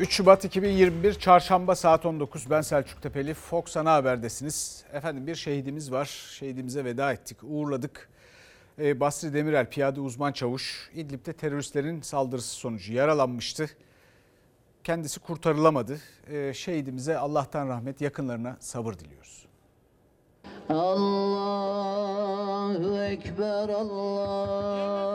3 Şubat 2021 Çarşamba saat 19 ben Selçuk Tepeli Fox Ana Haber'desiniz. Efendim bir şehidimiz var. Şehidimize veda ettik, uğurladık. Ee, Basri Demirel piyade uzman çavuş İdlib'de teröristlerin saldırısı sonucu yaralanmıştı. Kendisi kurtarılamadı. Ee, şehidimize Allah'tan rahmet, yakınlarına sabır diliyoruz. Allahu Ekber, Allahu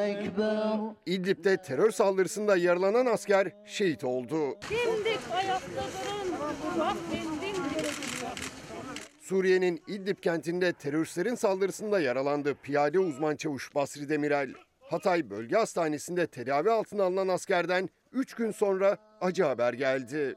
Ekber. İdlib'de terör saldırısında yaralanan asker şehit oldu. Dimdik ayakta durun. Bak dimdik Suriye'nin İdlib kentinde teröristlerin saldırısında yaralandı piyade uzman çavuş Basri Demirel. Hatay Bölge Hastanesi'nde tedavi altına alınan askerden 3 gün sonra acı haber geldi.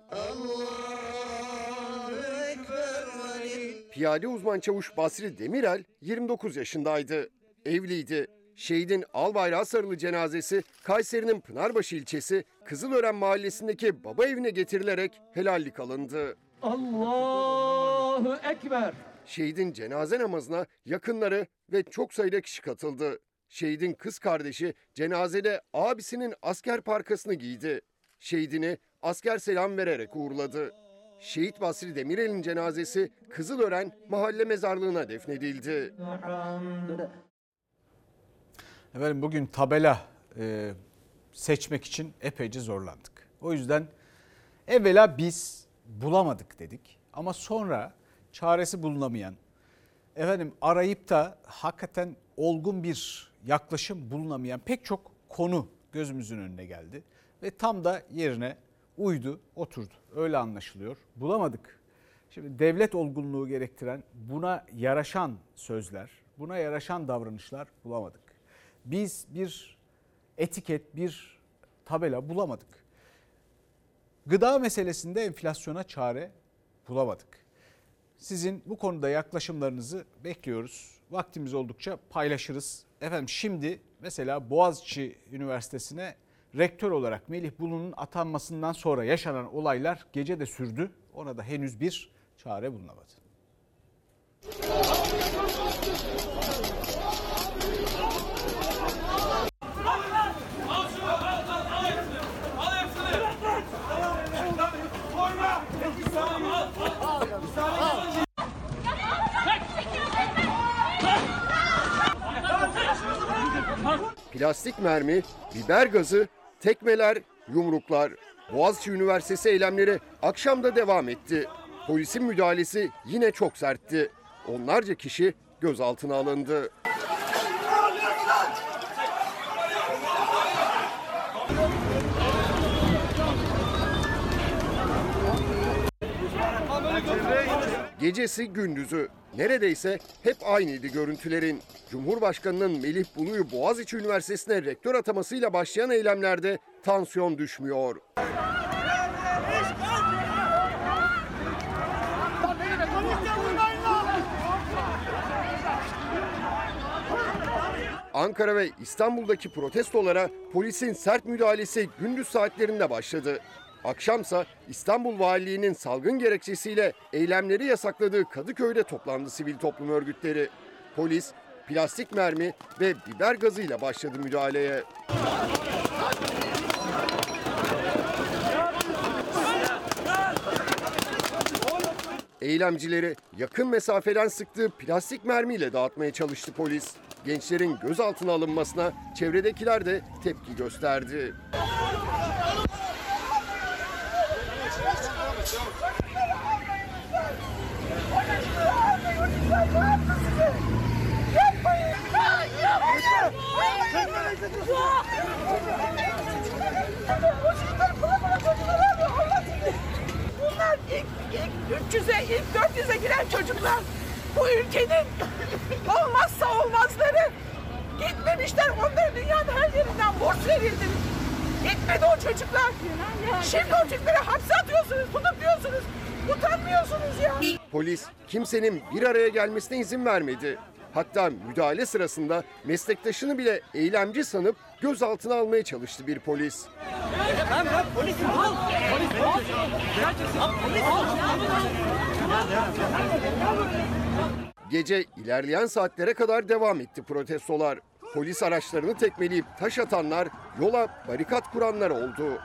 Piyade uzman çavuş Basri Demirel 29 yaşındaydı. Evliydi. Şehidin al bayrağı sarılı cenazesi Kayseri'nin Pınarbaşı ilçesi Kızılören mahallesindeki baba evine getirilerek helallik alındı. Allahu Ekber. Şehidin cenaze namazına yakınları ve çok sayıda kişi katıldı. Şehidin kız kardeşi cenazede abisinin asker parkasını giydi. Şehidini asker selam vererek uğurladı. Şehit Basri Demirel'in cenazesi Kızılören mahalle mezarlığına defnedildi. Efendim bugün tabela e, seçmek için epeyce zorlandık. O yüzden evvela biz bulamadık dedik. Ama sonra çaresi bulunamayan, efendim arayıp da hakikaten olgun bir yaklaşım bulunamayan pek çok konu gözümüzün önüne geldi. Ve tam da yerine uydu, oturdu. Öyle anlaşılıyor. Bulamadık. Şimdi devlet olgunluğu gerektiren buna yaraşan sözler, buna yaraşan davranışlar bulamadık. Biz bir etiket, bir tabela bulamadık. Gıda meselesinde enflasyona çare bulamadık. Sizin bu konuda yaklaşımlarınızı bekliyoruz. Vaktimiz oldukça paylaşırız. Efendim şimdi mesela Boğaziçi Üniversitesi'ne rektör olarak Melih Bulu'nun atanmasından sonra yaşanan olaylar gece de sürdü. Ona da henüz bir çare bulunamadı. Plastik mermi, biber gazı, tekmeler, yumruklar. Boğaziçi Üniversitesi eylemleri akşamda devam etti. Polisin müdahalesi yine çok sertti. Onlarca kişi gözaltına alındı. Gecesi gündüzü neredeyse hep aynıydı görüntülerin. Cumhurbaşkanının Melih Bulu'yu Boğaziçi Üniversitesi'ne rektör atamasıyla başlayan eylemlerde tansiyon düşmüyor. Ankara ve İstanbul'daki protestolara polisin sert müdahalesi gündüz saatlerinde başladı. Akşamsa İstanbul Valiliği'nin salgın gerekçesiyle eylemleri yasakladığı Kadıköy'de toplandı sivil toplum örgütleri. Polis plastik mermi ve biber gazıyla başladı müdahaleye. Eylemcileri yakın mesafeden sıktığı plastik mermiyle dağıtmaya çalıştı polis. Gençlerin gözaltına alınmasına çevredekiler de tepki gösterdi. Bunlar ilk, ilk 300'e, ilk 400'e giren çocuklar. Bu ülkenin olmazsa olmazları. Gitmemişler onlara dünyanın her yerinden borç verildi. Gitmedi o çocuklar. Şimdi o çocukları hapse atıyorsunuz, tutukluyorsunuz. Utanmıyorsunuz ya. Polis kimsenin bir araya gelmesine izin vermedi. Hatta müdahale sırasında meslektaşını bile eylemci sanıp gözaltına almaya çalıştı bir polis. Gece ilerleyen saatlere kadar devam etti protestolar. Polis araçlarını tekmeleyip taş atanlar yola barikat kuranlar oldu.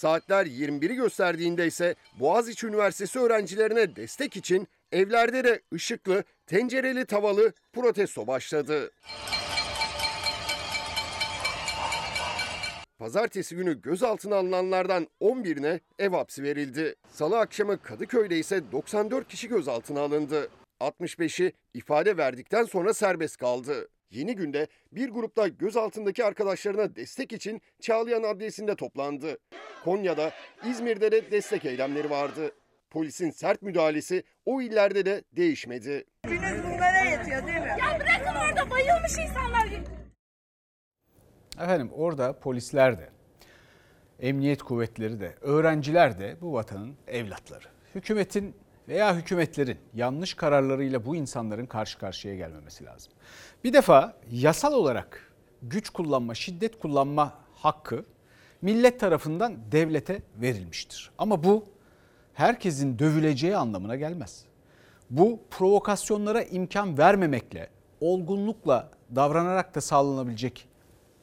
Saatler 21'i gösterdiğinde ise Boğaziçi Üniversitesi öğrencilerine destek için evlerde de ışıklı, tencereli tavalı protesto başladı. Pazartesi günü gözaltına alınanlardan 11'ine ev hapsi verildi. Salı akşamı Kadıköy'de ise 94 kişi gözaltına alındı. 65'i ifade verdikten sonra serbest kaldı. Yeni günde bir grupta gözaltındaki arkadaşlarına destek için Çağlayan Adliyesi'nde toplandı. Konya'da, İzmir'de de destek eylemleri vardı. Polisin sert müdahalesi o illerde de değişmedi. Ya bırakın orada bayılmış insanlar. Efendim orada polisler de, emniyet kuvvetleri de, öğrenciler de bu vatanın evlatları. Hükümetin veya hükümetlerin yanlış kararlarıyla bu insanların karşı karşıya gelmemesi lazım. Bir defa yasal olarak güç kullanma, şiddet kullanma hakkı millet tarafından devlete verilmiştir. Ama bu herkesin dövüleceği anlamına gelmez. Bu provokasyonlara imkan vermemekle, olgunlukla davranarak da sağlanabilecek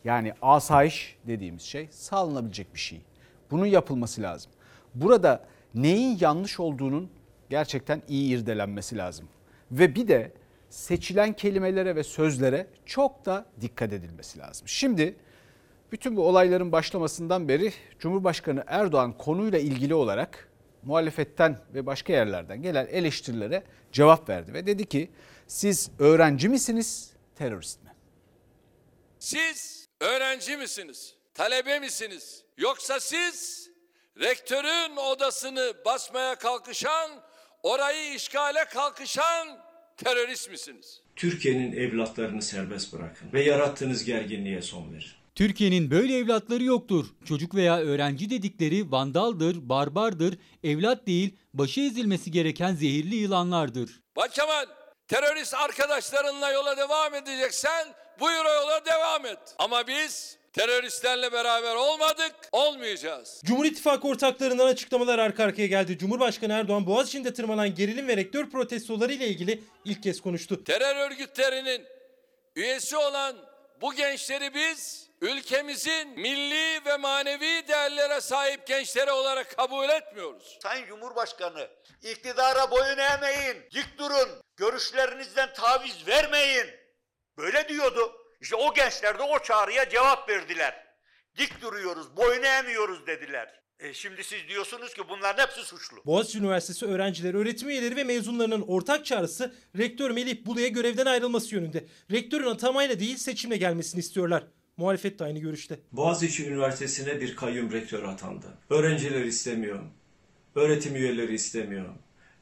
yani asayiş dediğimiz şey sağlanabilecek bir şey. Bunun yapılması lazım. Burada neyin yanlış olduğunun gerçekten iyi irdelenmesi lazım. Ve bir de seçilen kelimelere ve sözlere çok da dikkat edilmesi lazım. Şimdi bütün bu olayların başlamasından beri Cumhurbaşkanı Erdoğan konuyla ilgili olarak muhalefetten ve başka yerlerden gelen eleştirilere cevap verdi ve dedi ki siz öğrenci misiniz, terörist mi? Siz öğrenci misiniz? Talebe misiniz? Yoksa siz rektörün odasını basmaya kalkışan, orayı işgale kalkışan terörist misiniz? Türkiye'nin evlatlarını serbest bırakın ve yarattığınız gerginliğe son verin. Türkiye'nin böyle evlatları yoktur. Çocuk veya öğrenci dedikleri vandaldır, barbardır, evlat değil, başı ezilmesi gereken zehirli yılanlardır. Bak Kemal, terörist arkadaşlarınla yola devam edeceksen buyur o yola devam et. Ama biz teröristlerle beraber olmadık, olmayacağız. Cumhur İttifakı ortaklarından açıklamalar arka arkaya geldi. Cumhurbaşkanı Erdoğan Boğaziçi'nde tırmanan gerilim ve rektör protestoları ile ilgili ilk kez konuştu. Terör örgütlerinin üyesi olan bu gençleri biz ülkemizin milli ve manevi değerlere sahip gençleri olarak kabul etmiyoruz. Sayın Cumhurbaşkanı, iktidara boyun eğmeyin, dik durun, görüşlerinizden taviz vermeyin. Böyle diyordu. İşte o gençler de o çağrıya cevap verdiler. Dik duruyoruz, boyun eğmiyoruz dediler. E şimdi siz diyorsunuz ki bunların hepsi suçlu. Boğaziçi Üniversitesi öğrencileri, öğretim üyeleri ve mezunlarının ortak çağrısı rektör Melih Bulu'ya görevden ayrılması yönünde. Rektörün atamayla değil seçimle gelmesini istiyorlar. Muhalefet de aynı görüşte. Boğaziçi Üniversitesi'ne bir kayyum rektör atandı. Öğrenciler istemiyor. Öğretim üyeleri istemiyor.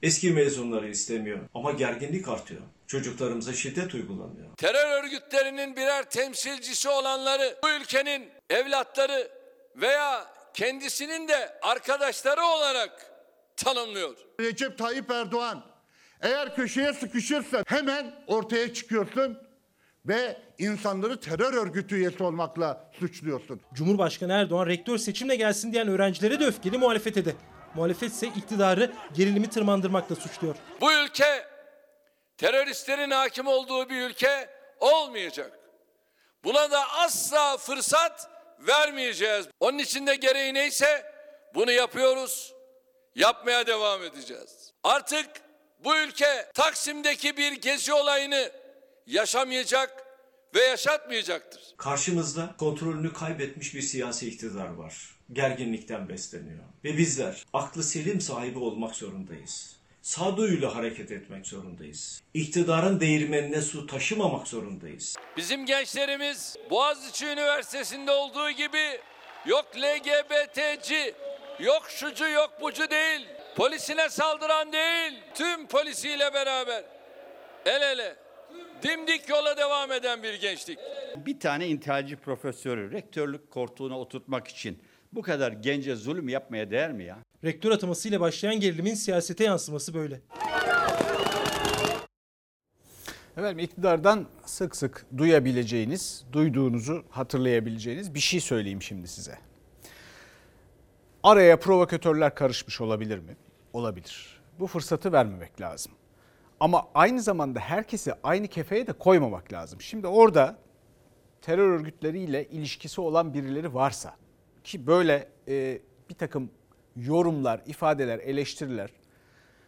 Eski mezunları istemiyor. Ama gerginlik artıyor. Çocuklarımıza şiddet uygulanıyor. Terör örgütlerinin birer temsilcisi olanları bu ülkenin evlatları veya kendisinin de arkadaşları olarak tanımlıyor. Recep Tayyip Erdoğan eğer köşeye sıkışırsa hemen ortaya çıkıyorsun ve insanları terör örgütü üyesi olmakla suçluyorsun. Cumhurbaşkanı Erdoğan rektör seçimle gelsin diyen öğrencilere de öfkeli muhalefete de. Muhalefet ise iktidarı gerilimi tırmandırmakla suçluyor. Bu ülke teröristlerin hakim olduğu bir ülke olmayacak. Buna da asla fırsat vermeyeceğiz. Onun için de gereği neyse bunu yapıyoruz. Yapmaya devam edeceğiz. Artık bu ülke Taksim'deki bir gezi olayını yaşamayacak ve yaşatmayacaktır. Karşımızda kontrolünü kaybetmiş bir siyasi iktidar var. Gerginlikten besleniyor. Ve bizler aklı selim sahibi olmak zorundayız. Sağduyuyla hareket etmek zorundayız. İktidarın değirmenine su taşımamak zorundayız. Bizim gençlerimiz Boğaziçi Üniversitesi'nde olduğu gibi yok LGBT'ci, yok şucu yok bucu değil. Polisine saldıran değil, tüm polisiyle beraber el ele dimdik yola devam eden bir gençlik. Bir tane intihalci profesörü rektörlük koltuğuna oturtmak için bu kadar gence zulüm yapmaya değer mi ya? Rektör atamasıyla başlayan gerilimin siyasete yansıması böyle. Efendim iktidardan sık sık duyabileceğiniz, duyduğunuzu hatırlayabileceğiniz bir şey söyleyeyim şimdi size. Araya provokatörler karışmış olabilir mi? Olabilir. Bu fırsatı vermemek lazım. Ama aynı zamanda herkesi aynı kefeye de koymamak lazım. Şimdi orada terör örgütleriyle ilişkisi olan birileri varsa ki böyle e, bir takım yorumlar, ifadeler, eleştiriler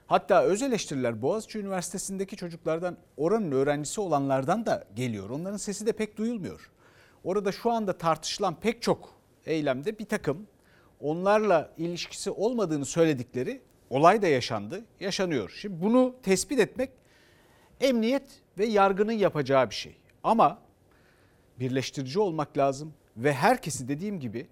hatta öz eleştiriler Boğaziçi Üniversitesi'ndeki çocuklardan oranın öğrencisi olanlardan da geliyor. Onların sesi de pek duyulmuyor. Orada şu anda tartışılan pek çok eylemde bir takım onlarla ilişkisi olmadığını söyledikleri olay da yaşandı, yaşanıyor. Şimdi bunu tespit etmek emniyet ve yargının yapacağı bir şey. Ama birleştirici olmak lazım ve herkesi dediğim gibi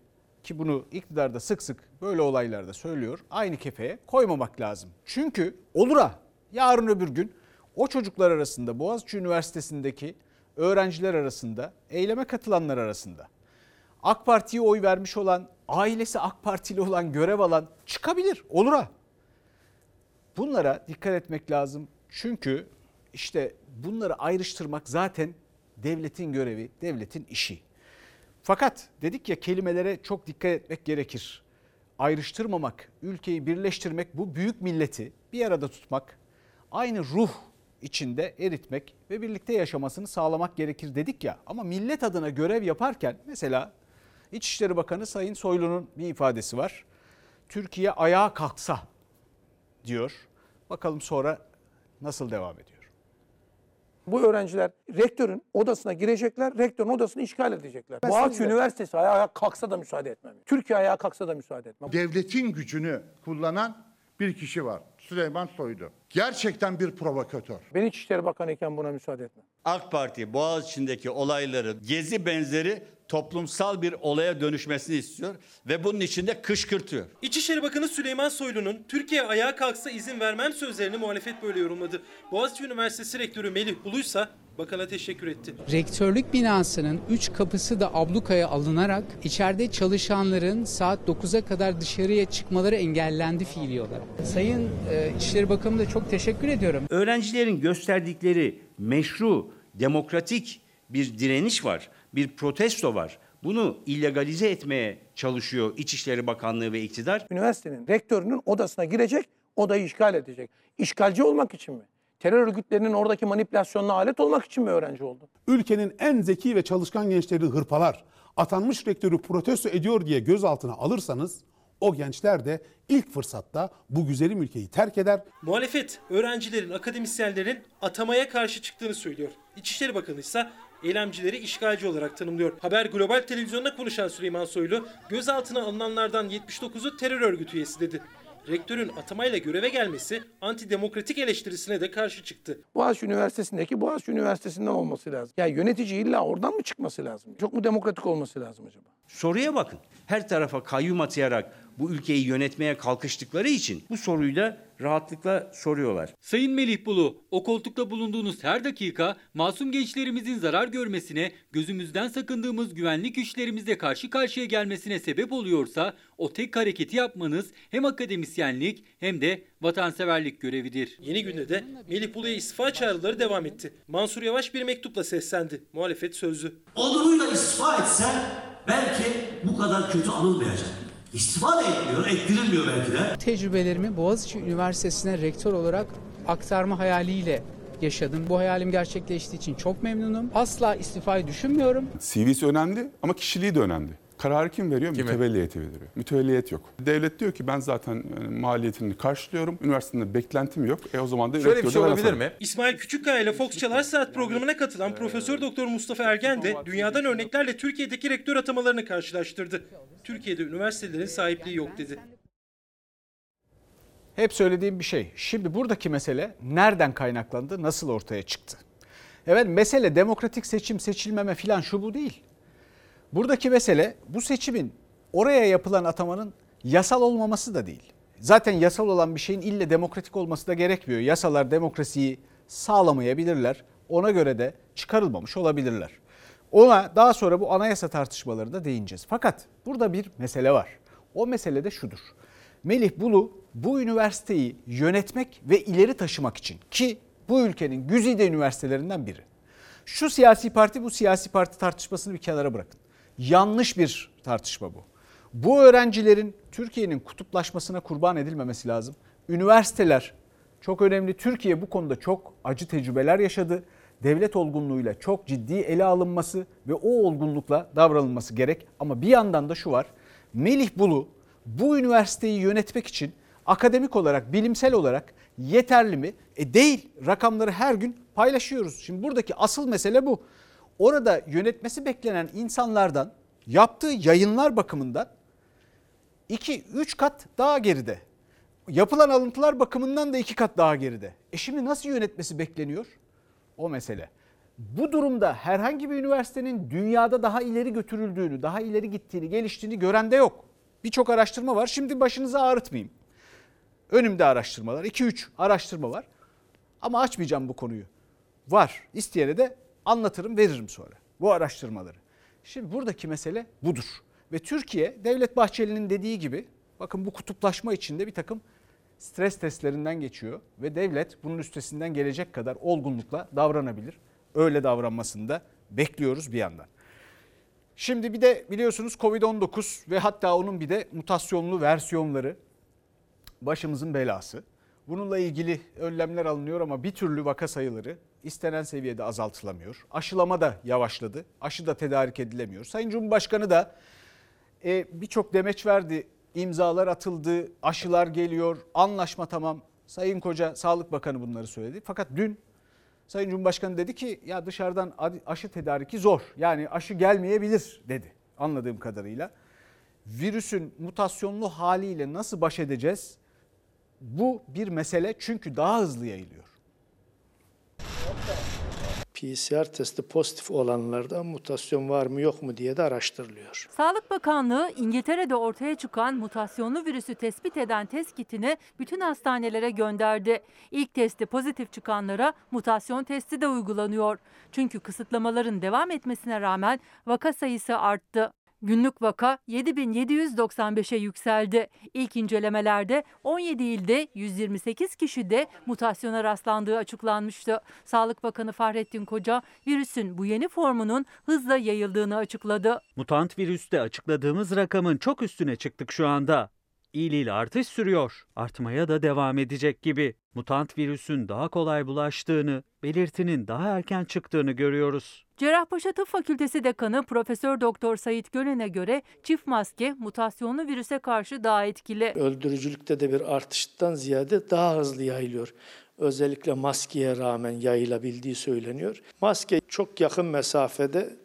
ki bunu iktidarda sık sık böyle olaylarda söylüyor. Aynı kefeye koymamak lazım. Çünkü olur ha yarın öbür gün o çocuklar arasında Boğaziçi Üniversitesi'ndeki öğrenciler arasında, eyleme katılanlar arasında AK Parti'ye oy vermiş olan, ailesi AK Partili olan, görev alan çıkabilir. Olur ha. Bunlara dikkat etmek lazım. Çünkü işte bunları ayrıştırmak zaten devletin görevi, devletin işi. Fakat dedik ya kelimelere çok dikkat etmek gerekir. Ayrıştırmamak, ülkeyi birleştirmek, bu büyük milleti bir arada tutmak, aynı ruh içinde eritmek ve birlikte yaşamasını sağlamak gerekir dedik ya. Ama millet adına görev yaparken mesela İçişleri Bakanı Sayın Soylu'nun bir ifadesi var. Türkiye ayağa kalksa diyor. Bakalım sonra nasıl devam ediyor. Bu öğrenciler rektörün odasına girecekler, rektörün odasını işgal edecekler. Boğaziçi Üniversitesi ayağa kalksa da müsaade etmem. Türkiye ayağa kalksa da müsaade etmem. Devletin gücünü kullanan bir kişi var. Süleyman Soylu. Gerçekten bir provokatör. Ben İçişleri Bakanı iken buna müsaade etmem. AK Parti Boğaziçi'ndeki olayları gezi benzeri toplumsal bir olaya dönüşmesini istiyor ve bunun için de kışkırtıyor. İçişleri Bakanı Süleyman Soylu'nun Türkiye ayağa kalksa izin vermem sözlerini muhalefet böyle yorumladı. Boğaziçi Üniversitesi Rektörü Melih Bulu'ysa bakana teşekkür etti. Rektörlük binasının 3 kapısı da ablukaya alınarak içeride çalışanların saat 9'a kadar dışarıya çıkmaları engellendi fiili olarak. Sayın e, İçişleri Bakanı da çok teşekkür ediyorum. Öğrencilerin gösterdikleri meşru, demokratik bir direniş var, bir protesto var. Bunu illegalize etmeye çalışıyor İçişleri Bakanlığı ve iktidar. Üniversitenin rektörünün odasına girecek, odayı işgal edecek. İşgalci olmak için mi? Terör örgütlerinin oradaki manipülasyonuna alet olmak için mi öğrenci oldu? Ülkenin en zeki ve çalışkan gençleri hırpalar, atanmış rektörü protesto ediyor diye gözaltına alırsanız o gençler de ilk fırsatta bu güzelim ülkeyi terk eder. Muhalefet öğrencilerin, akademisyenlerin atamaya karşı çıktığını söylüyor. İçişleri Bakanı ise eylemcileri işgalci olarak tanımlıyor. Haber Global Televizyonu'nda konuşan Süleyman Soylu, gözaltına alınanlardan 79'u terör örgütü üyesi dedi. Rektörün atamayla göreve gelmesi antidemokratik eleştirisine de karşı çıktı. Boğaziçi Üniversitesi'ndeki Boğaziçi Üniversitesi'nden olması lazım. Ya yönetici illa oradan mı çıkması lazım? Çok mu demokratik olması lazım acaba? Soruya bakın. Her tarafa kayyum atayarak bu ülkeyi yönetmeye kalkıştıkları için bu soruyu da rahatlıkla soruyorlar. Sayın Melih Bulu, o koltukta bulunduğunuz her dakika masum gençlerimizin zarar görmesine, gözümüzden sakındığımız güvenlik güçlerimizle karşı karşıya gelmesine sebep oluyorsa o tek hareketi yapmanız hem akademisyenlik hem de vatanseverlik görevidir. Yeni günde de Melih Bulu'ya istifa çağrıları devam etti. Mansur Yavaş bir mektupla seslendi. Muhalefet sözlü. Onuruyla istifa etse belki bu kadar kötü anılmayacak. İstifa da etmiyor, ettirilmiyor belki de. Tecrübelerimi Boğaziçi Üniversitesi'ne rektör olarak aktarma hayaliyle yaşadım. Bu hayalim gerçekleştiği için çok memnunum. Asla istifayı düşünmüyorum. CV'si önemli ama kişiliği de önemli. Kararı kim veriyor? Mütevelli heyeti veriyor. Mütevelliyet yok. Devlet diyor ki ben zaten e, maliyetini karşılıyorum. Üniversitede beklentim yok. E o zaman da Şöyle bir şey olabilir mi? İsmail Küçükkaya ile Fox Çalar Saat programına katılan Profesör Doktor Mustafa Ergen de dünyadan örneklerle Türkiye'deki rektör atamalarını karşılaştırdı. Türkiye'de üniversitelerin sahipliği yok dedi. Hep söylediğim bir şey. Şimdi buradaki mesele nereden kaynaklandı, nasıl ortaya çıktı? Evet mesele demokratik seçim seçilmeme filan şu bu değil. Buradaki mesele bu seçimin oraya yapılan atamanın yasal olmaması da değil. Zaten yasal olan bir şeyin ille demokratik olması da gerekmiyor. Yasalar demokrasiyi sağlamayabilirler. Ona göre de çıkarılmamış olabilirler. Ona daha sonra bu anayasa tartışmalarında değineceğiz. Fakat burada bir mesele var. O mesele de şudur. Melih Bulu bu üniversiteyi yönetmek ve ileri taşımak için ki bu ülkenin güzide üniversitelerinden biri. Şu siyasi parti bu siyasi parti tartışmasını bir kenara bırakın. Yanlış bir tartışma bu. Bu öğrencilerin Türkiye'nin kutuplaşmasına kurban edilmemesi lazım. Üniversiteler çok önemli. Türkiye bu konuda çok acı tecrübeler yaşadı. Devlet olgunluğuyla çok ciddi ele alınması ve o olgunlukla davranılması gerek. Ama bir yandan da şu var. Melih Bulu bu üniversiteyi yönetmek için akademik olarak, bilimsel olarak yeterli mi? E değil. Rakamları her gün paylaşıyoruz. Şimdi buradaki asıl mesele bu. Orada yönetmesi beklenen insanlardan yaptığı yayınlar bakımından 2-3 kat daha geride. Yapılan alıntılar bakımından da 2 kat daha geride. E şimdi nasıl yönetmesi bekleniyor? O mesele. Bu durumda herhangi bir üniversitenin dünyada daha ileri götürüldüğünü, daha ileri gittiğini, geliştiğini gören de yok. Birçok araştırma var. Şimdi başınızı ağrıtmayayım. Önümde araştırmalar, 2-3 araştırma var. Ama açmayacağım bu konuyu. Var. İsteyene de anlatırım, veririm sonra bu araştırmaları. Şimdi buradaki mesele budur. Ve Türkiye Devlet Bahçeli'nin dediği gibi bakın bu kutuplaşma içinde bir takım stres testlerinden geçiyor ve devlet bunun üstesinden gelecek kadar olgunlukla davranabilir. Öyle davranmasını da bekliyoruz bir yandan. Şimdi bir de biliyorsunuz Covid-19 ve hatta onun bir de mutasyonlu versiyonları başımızın belası. Bununla ilgili önlemler alınıyor ama bir türlü vaka sayıları istenen seviyede azaltılamıyor. Aşılama da yavaşladı. Aşı da tedarik edilemiyor. Sayın Cumhurbaşkanı da e, birçok demeç verdi. İmzalar atıldı, aşılar geliyor, anlaşma tamam. Sayın Koca Sağlık Bakanı bunları söyledi. Fakat dün Sayın Cumhurbaşkanı dedi ki ya dışarıdan aşı tedariki zor. Yani aşı gelmeyebilir dedi anladığım kadarıyla. Virüsün mutasyonlu haliyle nasıl baş edeceğiz? Bu bir mesele çünkü daha hızlı yayılıyor. PCR testi pozitif olanlarda mutasyon var mı yok mu diye de araştırılıyor. Sağlık Bakanlığı İngiltere'de ortaya çıkan mutasyonlu virüsü tespit eden test kitini bütün hastanelere gönderdi. İlk testi pozitif çıkanlara mutasyon testi de uygulanıyor. Çünkü kısıtlamaların devam etmesine rağmen vaka sayısı arttı. Günlük vaka 7795'e yükseldi. İlk incelemelerde 17 ilde 128 kişide mutasyona rastlandığı açıklanmıştı. Sağlık Bakanı Fahrettin Koca virüsün bu yeni formunun hızla yayıldığını açıkladı. Mutant virüste açıkladığımız rakamın çok üstüne çıktık şu anda. İl il artış sürüyor. Artmaya da devam edecek gibi. Mutant virüsün daha kolay bulaştığını, belirtinin daha erken çıktığını görüyoruz. Cerrahpaşa Tıp Fakültesi Dekanı Profesör Doktor Sait Gölen'e göre çift maske mutasyonlu virüse karşı daha etkili. Öldürücülükte de bir artıştan ziyade daha hızlı yayılıyor. Özellikle maskeye rağmen yayılabildiği söyleniyor. Maske çok yakın mesafede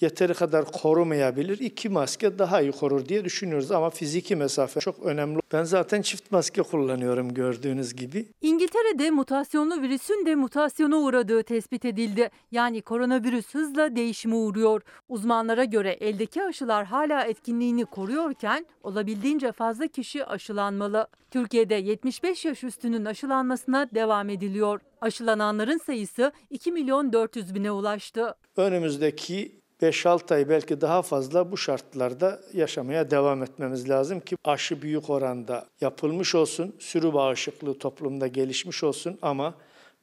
yeteri kadar korumayabilir. İki maske daha iyi korur diye düşünüyoruz ama fiziki mesafe çok önemli. Ben zaten çift maske kullanıyorum gördüğünüz gibi. İngiltere'de mutasyonlu virüsün de mutasyona uğradığı tespit edildi. Yani koronavirüs hızla değişime uğruyor. Uzmanlara göre eldeki aşılar hala etkinliğini koruyorken olabildiğince fazla kişi aşılanmalı. Türkiye'de 75 yaş üstünün aşılanmasına devam ediliyor. Aşılananların sayısı 2 milyon 400 bine ulaştı. Önümüzdeki 5-6 ay belki daha fazla bu şartlarda yaşamaya devam etmemiz lazım ki aşı büyük oranda yapılmış olsun, sürü bağışıklığı toplumda gelişmiş olsun ama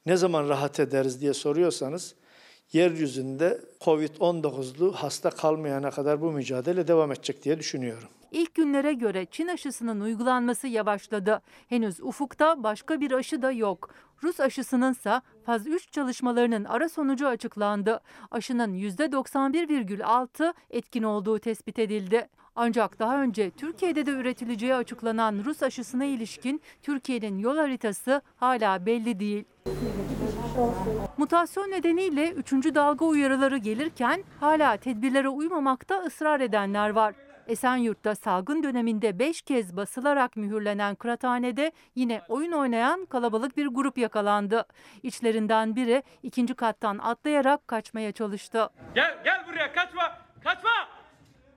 ne zaman rahat ederiz diye soruyorsanız yeryüzünde Covid-19'lu hasta kalmayana kadar bu mücadele devam edecek diye düşünüyorum. İlk günlere göre Çin aşısının uygulanması yavaşladı. Henüz ufukta başka bir aşı da yok. Rus aşısınınsa faz 3 çalışmalarının ara sonucu açıklandı. Aşının %91,6 etkin olduğu tespit edildi. Ancak daha önce Türkiye'de de üretileceği açıklanan Rus aşısına ilişkin Türkiye'nin yol haritası hala belli değil. Mutasyon nedeniyle 3. dalga uyarıları gelirken hala tedbirlere uymamakta ısrar edenler var. Esenyurt'ta salgın döneminde 5 kez basılarak mühürlenen kıraathanede yine oyun oynayan kalabalık bir grup yakalandı. İçlerinden biri ikinci kattan atlayarak kaçmaya çalıştı. Gel gel buraya kaçma. Kaçma.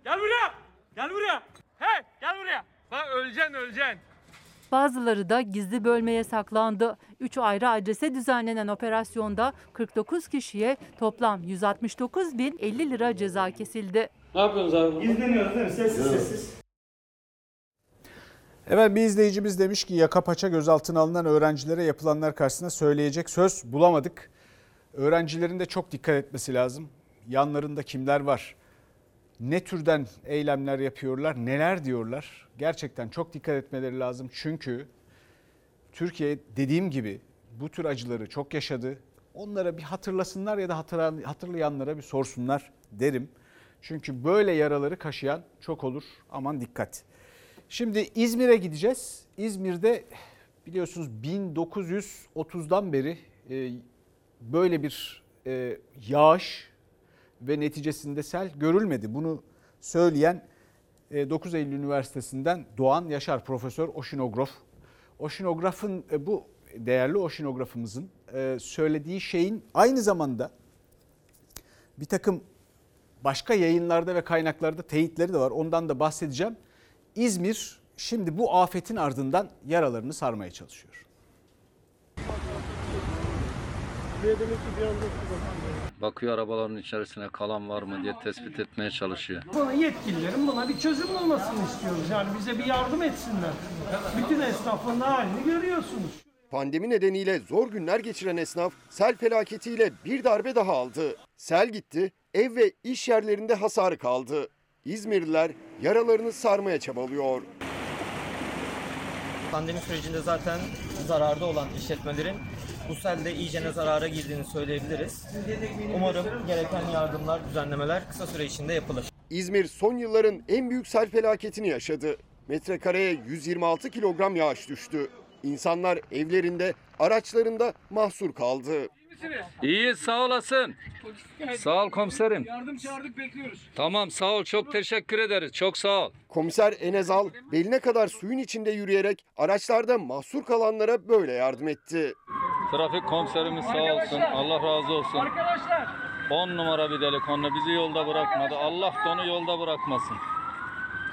Gel buraya. Gel buraya. Hey gel buraya. Bak öleceksin öleceksin. Bazıları da gizli bölmeye saklandı. 3 ayrı adrese düzenlenen operasyonda 49 kişiye toplam 169 bin 50 lira ceza kesildi. Ne yapıyorsunuz abi? İzleniyoruz değil mi? Sessiz sessiz. Evet bir izleyicimiz demiş ki yaka paça gözaltına alınan öğrencilere yapılanlar karşısında söyleyecek söz bulamadık. Öğrencilerin de çok dikkat etmesi lazım. Yanlarında kimler var? Ne türden eylemler yapıyorlar? Neler diyorlar? Gerçekten çok dikkat etmeleri lazım. Çünkü Türkiye dediğim gibi bu tür acıları çok yaşadı. Onlara bir hatırlasınlar ya da hatırlayanlara bir sorsunlar derim. Çünkü böyle yaraları kaşıyan çok olur. Aman dikkat. Şimdi İzmir'e gideceğiz. İzmir'de biliyorsunuz 1930'dan beri e, böyle bir e, yağış ve neticesinde sel görülmedi. Bunu söyleyen e, 9 Eylül Üniversitesi'nden Doğan Yaşar Profesör Oşinograf. Oşinograf'ın e, bu değerli oşinografımızın e, söylediği şeyin aynı zamanda bir takım başka yayınlarda ve kaynaklarda teyitleri de var. Ondan da bahsedeceğim. İzmir şimdi bu afetin ardından yaralarını sarmaya çalışıyor. Bakıyor arabaların içerisine kalan var mı diye tespit etmeye çalışıyor. Buna yetkililerin buna bir çözüm bulmasını istiyoruz. Yani bize bir yardım etsinler. Bütün esnafın halini görüyorsunuz. Pandemi nedeniyle zor günler geçiren esnaf sel felaketiyle bir darbe daha aldı. Sel gitti, ev ve iş yerlerinde hasarı kaldı. İzmirliler yaralarını sarmaya çabalıyor. Pandemi sürecinde zaten zararda olan işletmelerin bu selde iyicene zarara girdiğini söyleyebiliriz. Umarım gereken yardımlar, düzenlemeler kısa süre içinde yapılır. İzmir son yılların en büyük sel felaketini yaşadı. Metrekareye 126 kilogram yağış düştü. İnsanlar evlerinde, araçlarında mahsur kaldı. İyi sağ olasın. Sağ ol komiserim. Yardım çağırdık bekliyoruz. Tamam sağ ol çok teşekkür ederiz. Çok sağ ol. Komiser Enezal beline kadar suyun içinde yürüyerek araçlarda mahsur kalanlara böyle yardım etti. Trafik komiserimiz sağ olsun. Allah razı olsun. Arkadaşlar 10 numara bir delikanlı bizi yolda bırakmadı. Allah da onu yolda bırakmasın.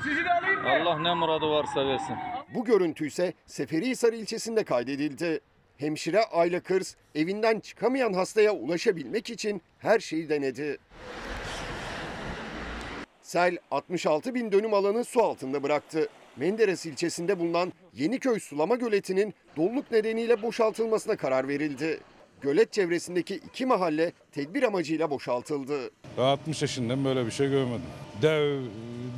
sizi de alayım mı? Allah ne muradı varsa versin. Bu görüntü ise Seferihisar ilçesinde kaydedildi. Hemşire Ayla Kırs evinden çıkamayan hastaya ulaşabilmek için her şeyi denedi. Sel 66 bin dönüm alanı su altında bıraktı. Menderes ilçesinde bulunan Yeniköy Sulama Göleti'nin doluluk nedeniyle boşaltılmasına karar verildi. Gölet çevresindeki iki mahalle tedbir amacıyla boşaltıldı. Ben 60 yaşından böyle bir şey görmedim. Dev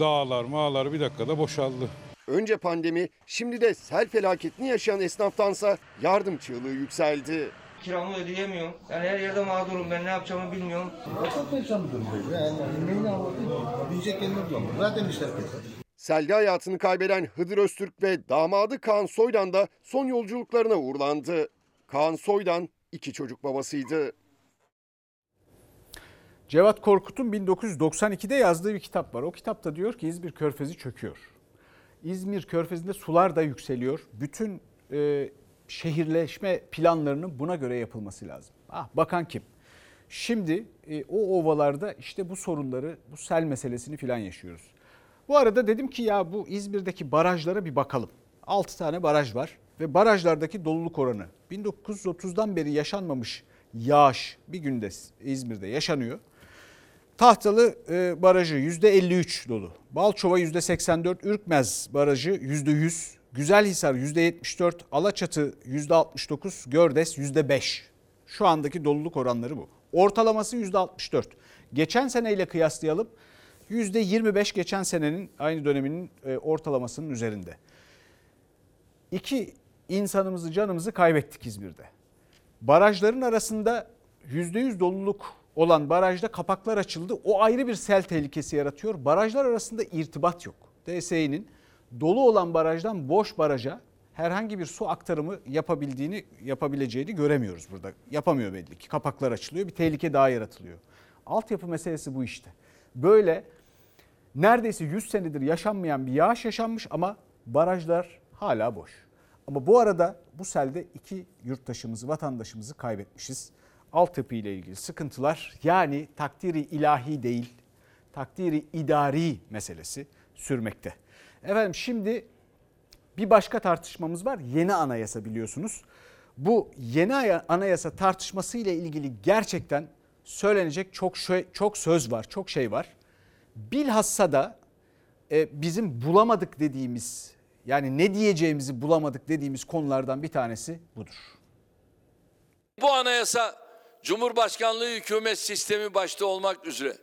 dağlar mağlar bir dakikada boşaldı. Önce pandemi, şimdi de sel felaketini yaşayan esnaftansa yardım çığlığı yükseldi. Kiramı ödeyemiyorum. Yani her yerde mağdurum. Ben ne yapacağımı bilmiyorum. Çok perişan bir durumdayız. Yani neyini anlatayım? Diyecek kelime bulamıyorum. Zaten işler keser. Selde hayatını kaybeden Hıdır Öztürk ve damadı Kaan Soydan da son yolculuklarına uğurlandı. Kaan Soydan iki çocuk babasıydı. Cevat Korkut'un 1992'de yazdığı bir kitap var. O kitapta diyor ki İzmir Körfezi çöküyor. İzmir Körfezi'nde sular da yükseliyor. Bütün e, şehirleşme planlarının buna göre yapılması lazım. Ah bakan kim? Şimdi e, o ovalarda işte bu sorunları, bu sel meselesini filan yaşıyoruz. Bu arada dedim ki ya bu İzmir'deki barajlara bir bakalım. 6 tane baraj var ve barajlardaki doluluk oranı 1930'dan beri yaşanmamış yağış bir günde İzmir'de yaşanıyor. Tahtalı e, Barajı %53 dolu. Balçova %84, Ürkmez Barajı %100, Güzelhisar %74, Alaçatı %69, Gördes %5. Şu andaki doluluk oranları bu. Ortalaması %64. Geçen seneyle kıyaslayalım. %25 geçen senenin aynı döneminin e, ortalamasının üzerinde. İki insanımızı canımızı kaybettik İzmir'de. Barajların arasında %100 doluluk olan barajda kapaklar açıldı. O ayrı bir sel tehlikesi yaratıyor. Barajlar arasında irtibat yok. DSİ'nin dolu olan barajdan boş baraja herhangi bir su aktarımı yapabildiğini yapabileceğini göremiyoruz burada. Yapamıyor belli ki. Kapaklar açılıyor. Bir tehlike daha yaratılıyor. Altyapı meselesi bu işte. Böyle neredeyse 100 senedir yaşanmayan bir yağış yaşanmış ama barajlar hala boş. Ama bu arada bu selde iki yurttaşımızı, vatandaşımızı kaybetmişiz. Altyapı ile ilgili sıkıntılar yani takdiri ilahi değil, takdiri idari meselesi sürmekte. Efendim şimdi bir başka tartışmamız var. Yeni anayasa biliyorsunuz. Bu yeni anayasa tartışması ile ilgili gerçekten söylenecek çok şey, çok söz var, çok şey var. Bilhassa da e, bizim bulamadık dediğimiz yani ne diyeceğimizi bulamadık dediğimiz konulardan bir tanesi budur. Bu anayasa Cumhurbaşkanlığı hükümet sistemi başta olmak üzere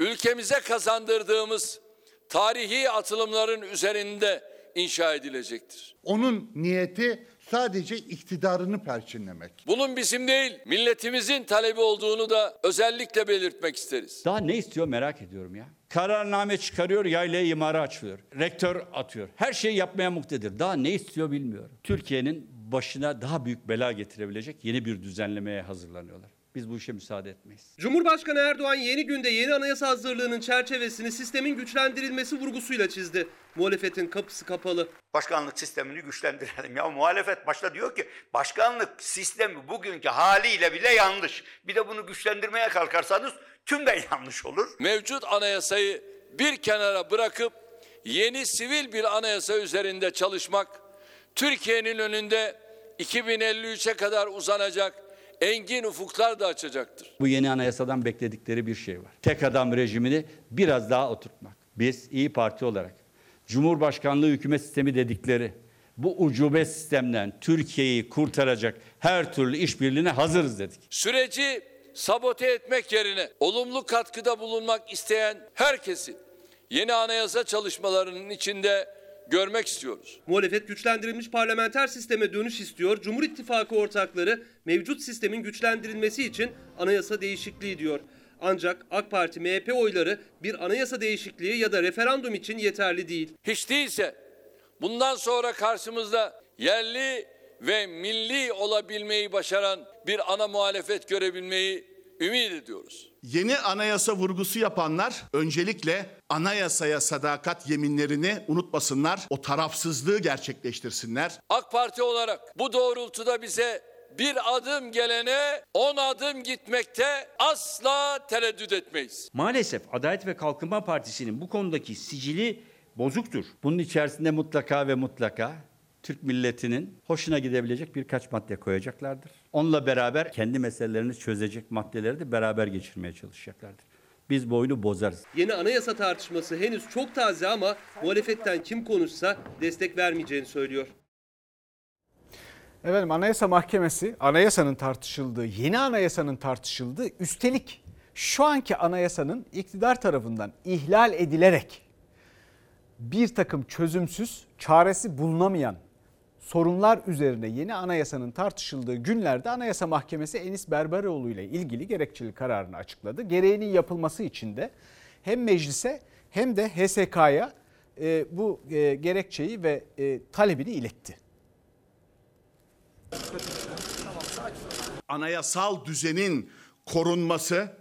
ülkemize kazandırdığımız tarihi atılımların üzerinde inşa edilecektir. Onun niyeti sadece iktidarını perçinlemek. Bunun bizim değil, milletimizin talebi olduğunu da özellikle belirtmek isteriz. Daha ne istiyor merak ediyorum ya. Kararname çıkarıyor, yaylaya imara açılıyor. Rektör atıyor. Her şeyi yapmaya muktedir. Daha ne istiyor bilmiyorum. Türkiye'nin başına daha büyük bela getirebilecek yeni bir düzenlemeye hazırlanıyorlar. Biz bu işe müsaade etmeyiz. Cumhurbaşkanı Erdoğan yeni günde yeni anayasa hazırlığının çerçevesini sistemin güçlendirilmesi vurgusuyla çizdi. Muhalefetin kapısı kapalı. Başkanlık sistemini güçlendirelim. Ya muhalefet başta diyor ki başkanlık sistemi bugünkü haliyle bile yanlış. Bir de bunu güçlendirmeye kalkarsanız tüm de yanlış olur. Mevcut anayasayı bir kenara bırakıp yeni sivil bir anayasa üzerinde çalışmak Türkiye'nin önünde 2053'e kadar uzanacak engin ufuklar da açacaktır. Bu yeni anayasadan bekledikleri bir şey var. Tek adam rejimini biraz daha oturtmak. Biz İyi Parti olarak Cumhurbaşkanlığı hükümet sistemi dedikleri bu ucube sistemden Türkiye'yi kurtaracak her türlü işbirliğine hazırız dedik. Süreci sabote etmek yerine olumlu katkıda bulunmak isteyen herkesi yeni anayasa çalışmalarının içinde görmek istiyoruz. Muhalefet güçlendirilmiş parlamenter sisteme dönüş istiyor. Cumhur İttifakı ortakları mevcut sistemin güçlendirilmesi için anayasa değişikliği diyor. Ancak AK Parti MHP oyları bir anayasa değişikliği ya da referandum için yeterli değil. Hiç değilse bundan sonra karşımızda yerli ve milli olabilmeyi başaran bir ana muhalefet görebilmeyi ümit ediyoruz. Yeni anayasa vurgusu yapanlar öncelikle anayasaya sadakat yeminlerini unutmasınlar. O tarafsızlığı gerçekleştirsinler. AK Parti olarak bu doğrultuda bize bir adım gelene on adım gitmekte asla tereddüt etmeyiz. Maalesef Adalet ve Kalkınma Partisi'nin bu konudaki sicili bozuktur. Bunun içerisinde mutlaka ve mutlaka Türk milletinin hoşuna gidebilecek birkaç madde koyacaklardır. Onunla beraber kendi meselelerini çözecek maddeleri de beraber geçirmeye çalışacaklardır. Biz bu oyunu bozarız. Yeni anayasa tartışması henüz çok taze ama muhalefetten kim konuşsa destek vermeyeceğini söylüyor. Efendim Anayasa Mahkemesi anayasanın tartışıldığı, yeni anayasanın tartışıldığı üstelik şu anki anayasanın iktidar tarafından ihlal edilerek bir takım çözümsüz, çaresi bulunamayan sorunlar üzerine yeni anayasanın tartışıldığı günlerde Anayasa Mahkemesi Enis Berberoğlu ile ilgili gerekçeli kararını açıkladı. Gereğinin yapılması için de hem meclise hem de HSK'ya e, bu e, gerekçeyi ve e, talebini iletti. Anayasal düzenin korunması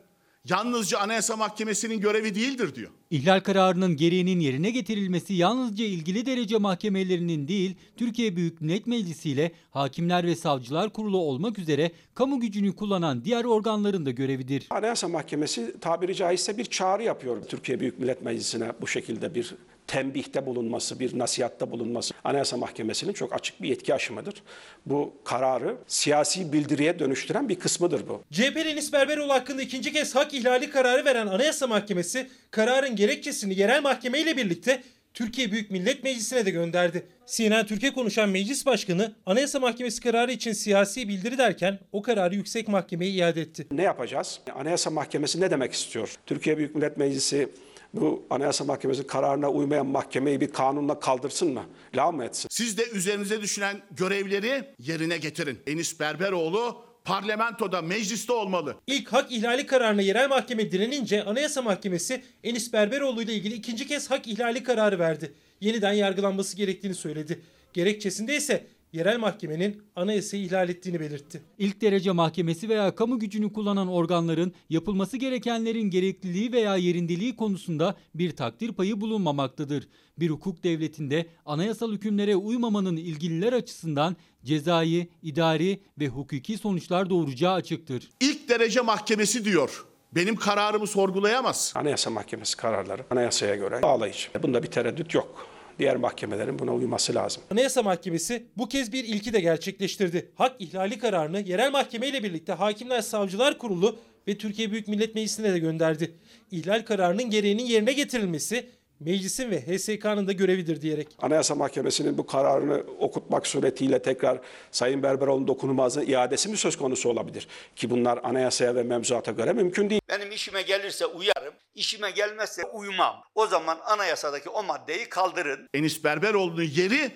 yalnızca Anayasa Mahkemesi'nin görevi değildir diyor. İhlal kararının gereğinin yerine getirilmesi yalnızca ilgili derece mahkemelerinin değil, Türkiye Büyük Millet Meclisi ile Hakimler ve Savcılar Kurulu olmak üzere kamu gücünü kullanan diğer organların da görevidir. Anayasa Mahkemesi tabiri caizse bir çağrı yapıyor Türkiye Büyük Millet Meclisi'ne bu şekilde bir tembihte bulunması, bir nasihatta bulunması Anayasa Mahkemesi'nin çok açık bir yetki aşımıdır. Bu kararı siyasi bildiriye dönüştüren bir kısmıdır bu. CHP Enis Berberoğlu hakkında ikinci kez hak ihlali kararı veren Anayasa Mahkemesi kararın gerekçesini yerel mahkeme ile birlikte Türkiye Büyük Millet Meclisi'ne de gönderdi. CNN Türkiye konuşan Meclis Başkanı Anayasa Mahkemesi kararı için siyasi bildiri derken o kararı yüksek mahkemeye iade etti. Ne yapacağız? Anayasa Mahkemesi ne demek istiyor? Türkiye Büyük Millet Meclisi bu Anayasa Mahkemesi kararına uymayan mahkemeyi bir kanunla kaldırsın mı? La mı etsin? Siz de üzerinize düşen görevleri yerine getirin. Enis Berberoğlu parlamentoda, mecliste olmalı. İlk hak ihlali kararına yerel mahkeme direnince Anayasa Mahkemesi Enis Berberoğlu ile ilgili ikinci kez hak ihlali kararı verdi. Yeniden yargılanması gerektiğini söyledi. Gerekçesinde ise yerel mahkemenin anayasayı ihlal ettiğini belirtti. İlk derece mahkemesi veya kamu gücünü kullanan organların yapılması gerekenlerin gerekliliği veya yerindeliği konusunda bir takdir payı bulunmamaktadır. Bir hukuk devletinde anayasal hükümlere uymamanın ilgililer açısından cezai, idari ve hukuki sonuçlar doğuracağı açıktır. İlk derece mahkemesi diyor. Benim kararımı sorgulayamaz. Anayasa Mahkemesi kararları anayasaya göre bağlayıcı. Bunda bir tereddüt yok. Diğer mahkemelerin buna uyması lazım. Anayasa Mahkemesi bu kez bir ilki de gerçekleştirdi. Hak ihlali kararını yerel mahkeme ile birlikte Hakimler Savcılar Kurulu ve Türkiye Büyük Millet Meclisi'ne de gönderdi. İhlal kararının gereğinin yerine getirilmesi meclisin ve HSK'nın da görevidir diyerek. Anayasa Mahkemesi'nin bu kararını okutmak suretiyle tekrar Sayın Berberoğlu'nun dokunulmazlığına iadesi mi söz konusu olabilir? Ki bunlar anayasaya ve mevzuata göre mümkün değil. Benim işime gelirse uyarım, işime gelmezse uymam. O zaman anayasadaki o maddeyi kaldırın. Enis Berberoğlu'nun yeri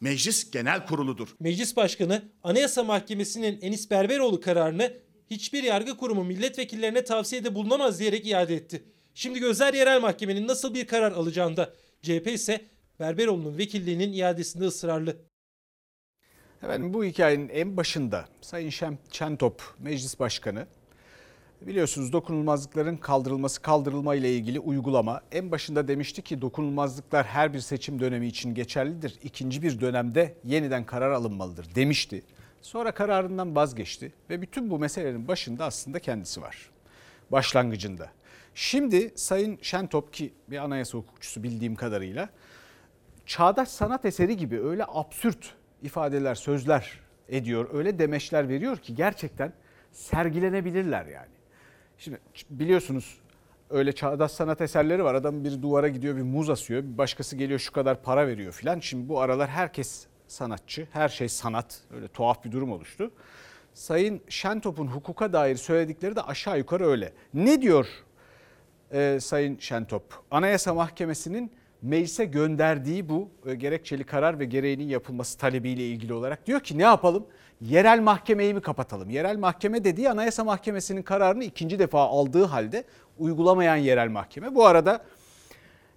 Meclis Genel Kurulu'dur. Meclis Başkanı Anayasa Mahkemesi'nin Enis Berberoğlu kararını hiçbir yargı kurumu milletvekillerine tavsiyede bulunamaz diyerek iade etti. Şimdi gözler yerel mahkemenin nasıl bir karar alacağında. CHP ise Berberoğlu'nun vekilliğinin iadesinde ısrarlı. Efendim bu hikayenin en başında Sayın Şen, Şentop Meclis Başkanı biliyorsunuz dokunulmazlıkların kaldırılması kaldırılma ile ilgili uygulama en başında demişti ki dokunulmazlıklar her bir seçim dönemi için geçerlidir. İkinci bir dönemde yeniden karar alınmalıdır demişti. Sonra kararından vazgeçti ve bütün bu meselelerin başında aslında kendisi var. Başlangıcında. Şimdi Sayın Şentop ki bir anayasa hukukçusu bildiğim kadarıyla çağdaş sanat eseri gibi öyle absürt ifadeler, sözler ediyor, öyle demeçler veriyor ki gerçekten sergilenebilirler yani. Şimdi biliyorsunuz öyle çağdaş sanat eserleri var. Adam bir duvara gidiyor bir muz asıyor. Bir başkası geliyor şu kadar para veriyor filan. Şimdi bu aralar herkes sanatçı. Her şey sanat. Öyle tuhaf bir durum oluştu. Sayın Şentop'un hukuka dair söyledikleri de aşağı yukarı öyle. Ne diyor e, Sayın Şentop? Anayasa Mahkemesi'nin meclise gönderdiği bu e, gerekçeli karar ve gereğinin yapılması talebiyle ilgili olarak diyor ki ne yapalım? Yerel mahkemeyi mi kapatalım? Yerel mahkeme dediği Anayasa Mahkemesi'nin kararını ikinci defa aldığı halde uygulamayan yerel mahkeme. Bu arada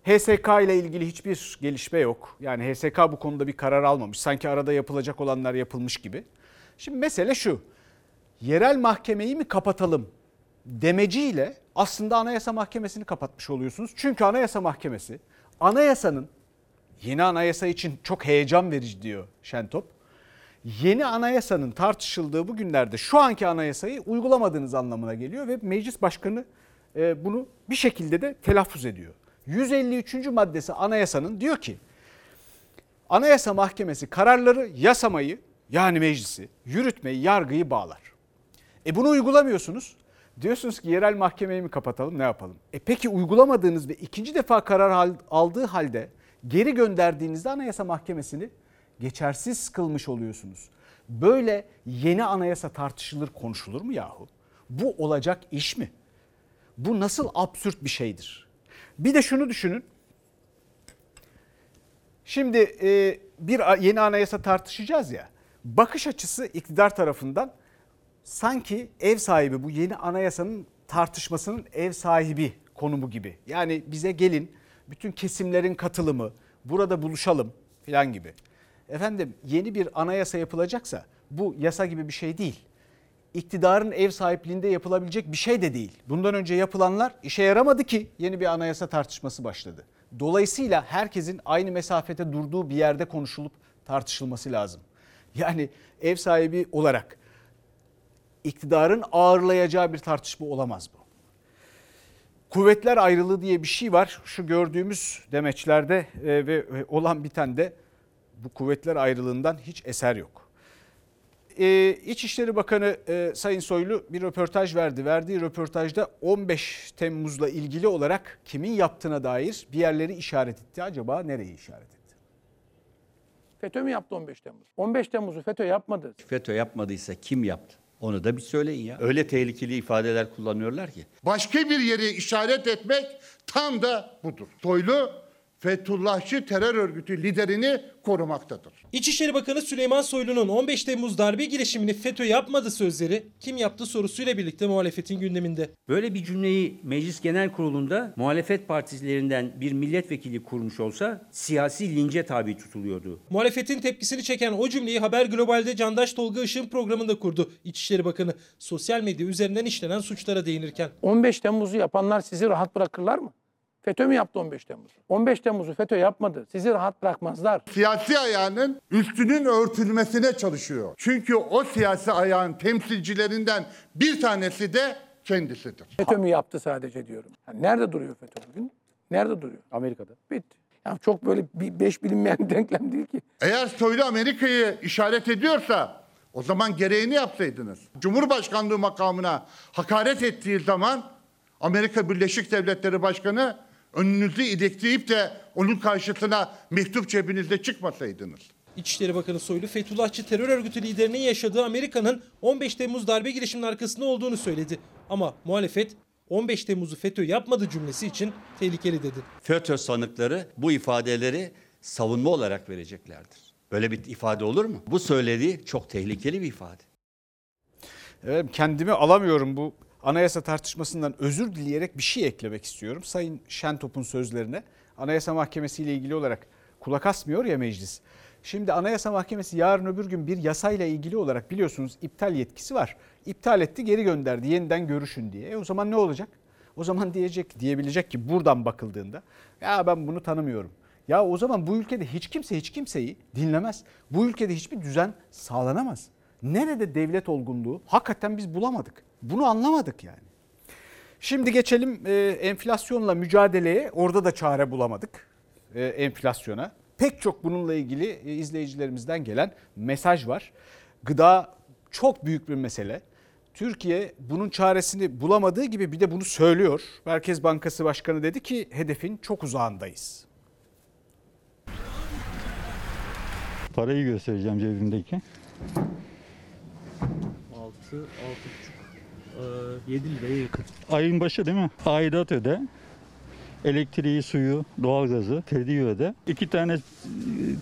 HSK ile ilgili hiçbir gelişme yok. Yani HSK bu konuda bir karar almamış. Sanki arada yapılacak olanlar yapılmış gibi. Şimdi mesele şu. Yerel mahkemeyi mi kapatalım demeciyle aslında Anayasa Mahkemesi'ni kapatmış oluyorsunuz. Çünkü Anayasa Mahkemesi anayasanın yeni anayasa için çok heyecan verici diyor Şentop. Yeni anayasanın tartışıldığı bu günlerde şu anki anayasayı uygulamadığınız anlamına geliyor ve meclis başkanı e, bunu bir şekilde de telaffuz ediyor. 153. maddesi anayasanın diyor ki Anayasa Mahkemesi kararları yasamayı yani meclisi, yürütmeyi, yargıyı bağlar. E bunu uygulamıyorsunuz. Diyorsunuz ki yerel mahkemeyi mi kapatalım ne yapalım? E peki uygulamadığınız ve ikinci defa karar aldığı halde geri gönderdiğinizde Anayasa Mahkemesi'ni geçersiz kılmış oluyorsunuz. Böyle yeni anayasa tartışılır konuşulur mu yahu? Bu olacak iş mi? Bu nasıl absürt bir şeydir? Bir de şunu düşünün. Şimdi e, bir yeni anayasa tartışacağız ya. Bakış açısı iktidar tarafından sanki ev sahibi bu yeni anayasanın tartışmasının ev sahibi konumu gibi. Yani bize gelin bütün kesimlerin katılımı burada buluşalım falan gibi. Efendim yeni bir anayasa yapılacaksa bu yasa gibi bir şey değil. İktidarın ev sahipliğinde yapılabilecek bir şey de değil. Bundan önce yapılanlar işe yaramadı ki yeni bir anayasa tartışması başladı. Dolayısıyla herkesin aynı mesafede durduğu bir yerde konuşulup tartışılması lazım. Yani ev sahibi olarak iktidarın ağırlayacağı bir tartışma olamaz bu. Kuvvetler ayrılığı diye bir şey var. Şu gördüğümüz demeçlerde e, ve olan biten de bu kuvvetler ayrılığından hiç eser yok. Ee, İçişleri Bakanı e, Sayın Soylu bir röportaj verdi. Verdiği röportajda 15 Temmuz'la ilgili olarak kimin yaptığına dair bir yerleri işaret etti. Acaba nereyi işaret etti? FETÖ mü yaptı 15 Temmuz? 15 Temmuz'u FETÖ yapmadı. FETÖ yapmadıysa kim yaptı? Onu da bir söyleyin ya. Öyle tehlikeli ifadeler kullanıyorlar ki. Başka bir yeri işaret etmek tam da budur. Soylu Fethullahçı terör örgütü liderini korumaktadır. İçişleri Bakanı Süleyman Soylu'nun 15 Temmuz darbe girişimini FETÖ yapmadı sözleri kim yaptı sorusuyla birlikte muhalefetin gündeminde. Böyle bir cümleyi Meclis Genel Kurulu'nda muhalefet partilerinden bir milletvekili kurmuş olsa siyasi lince tabi tutuluyordu. Muhalefetin tepkisini çeken o cümleyi Haber Global'de Candaş Tolga Işık'ın programında kurdu İçişleri Bakanı. Sosyal medya üzerinden işlenen suçlara değinirken. 15 Temmuz'u yapanlar sizi rahat bırakırlar mı? FETÖ mü yaptı 15 Temmuz? 15 Temmuz'u FETÖ yapmadı. Sizi rahat bırakmazlar. Siyasi ayağının üstünün örtülmesine çalışıyor. Çünkü o siyasi ayağın temsilcilerinden bir tanesi de kendisidir. FETÖ mü yaptı sadece diyorum. Yani nerede duruyor FETÖ bugün? Nerede duruyor? Amerika'da. Bitti. Yani çok böyle bir beş bilinmeyen denklem değil ki. Eğer Soylu Amerika'yı işaret ediyorsa o zaman gereğini yapsaydınız. Cumhurbaşkanlığı makamına hakaret ettiği zaman Amerika Birleşik Devletleri Başkanı önünüzü ilekleyip de onun karşısına mektup cebinizde çıkmasaydınız. İçişleri Bakanı Soylu Fethullahçı terör örgütü liderinin yaşadığı Amerika'nın 15 Temmuz darbe girişiminin arkasında olduğunu söyledi. Ama muhalefet 15 Temmuz'u FETÖ yapmadı cümlesi için tehlikeli dedi. FETÖ sanıkları bu ifadeleri savunma olarak vereceklerdir. Böyle bir ifade olur mu? Bu söylediği çok tehlikeli bir ifade. Evet, kendimi alamıyorum bu anayasa tartışmasından özür dileyerek bir şey eklemek istiyorum. Sayın Şentop'un sözlerine Anayasa Mahkemesi ile ilgili olarak kulak asmıyor ya meclis. Şimdi Anayasa Mahkemesi yarın öbür gün bir yasayla ilgili olarak biliyorsunuz iptal yetkisi var. İptal etti geri gönderdi yeniden görüşün diye. E o zaman ne olacak? O zaman diyecek diyebilecek ki buradan bakıldığında ya ben bunu tanımıyorum. Ya o zaman bu ülkede hiç kimse hiç kimseyi dinlemez. Bu ülkede hiçbir düzen sağlanamaz. Nerede devlet olgunluğu hakikaten biz bulamadık. Bunu anlamadık yani. Şimdi geçelim e, enflasyonla mücadeleye. Orada da çare bulamadık e, enflasyona. Pek çok bununla ilgili e, izleyicilerimizden gelen mesaj var. Gıda çok büyük bir mesele. Türkiye bunun çaresini bulamadığı gibi bir de bunu söylüyor. Merkez Bankası Başkanı dedi ki hedefin çok uzağındayız. Parayı göstereceğim cebimdeki. 6, 6,5, 7 liraya yakın. Ayın başı değil mi? Aidat öde. Elektriği, suyu, doğalgazı, kredi öde. İki tane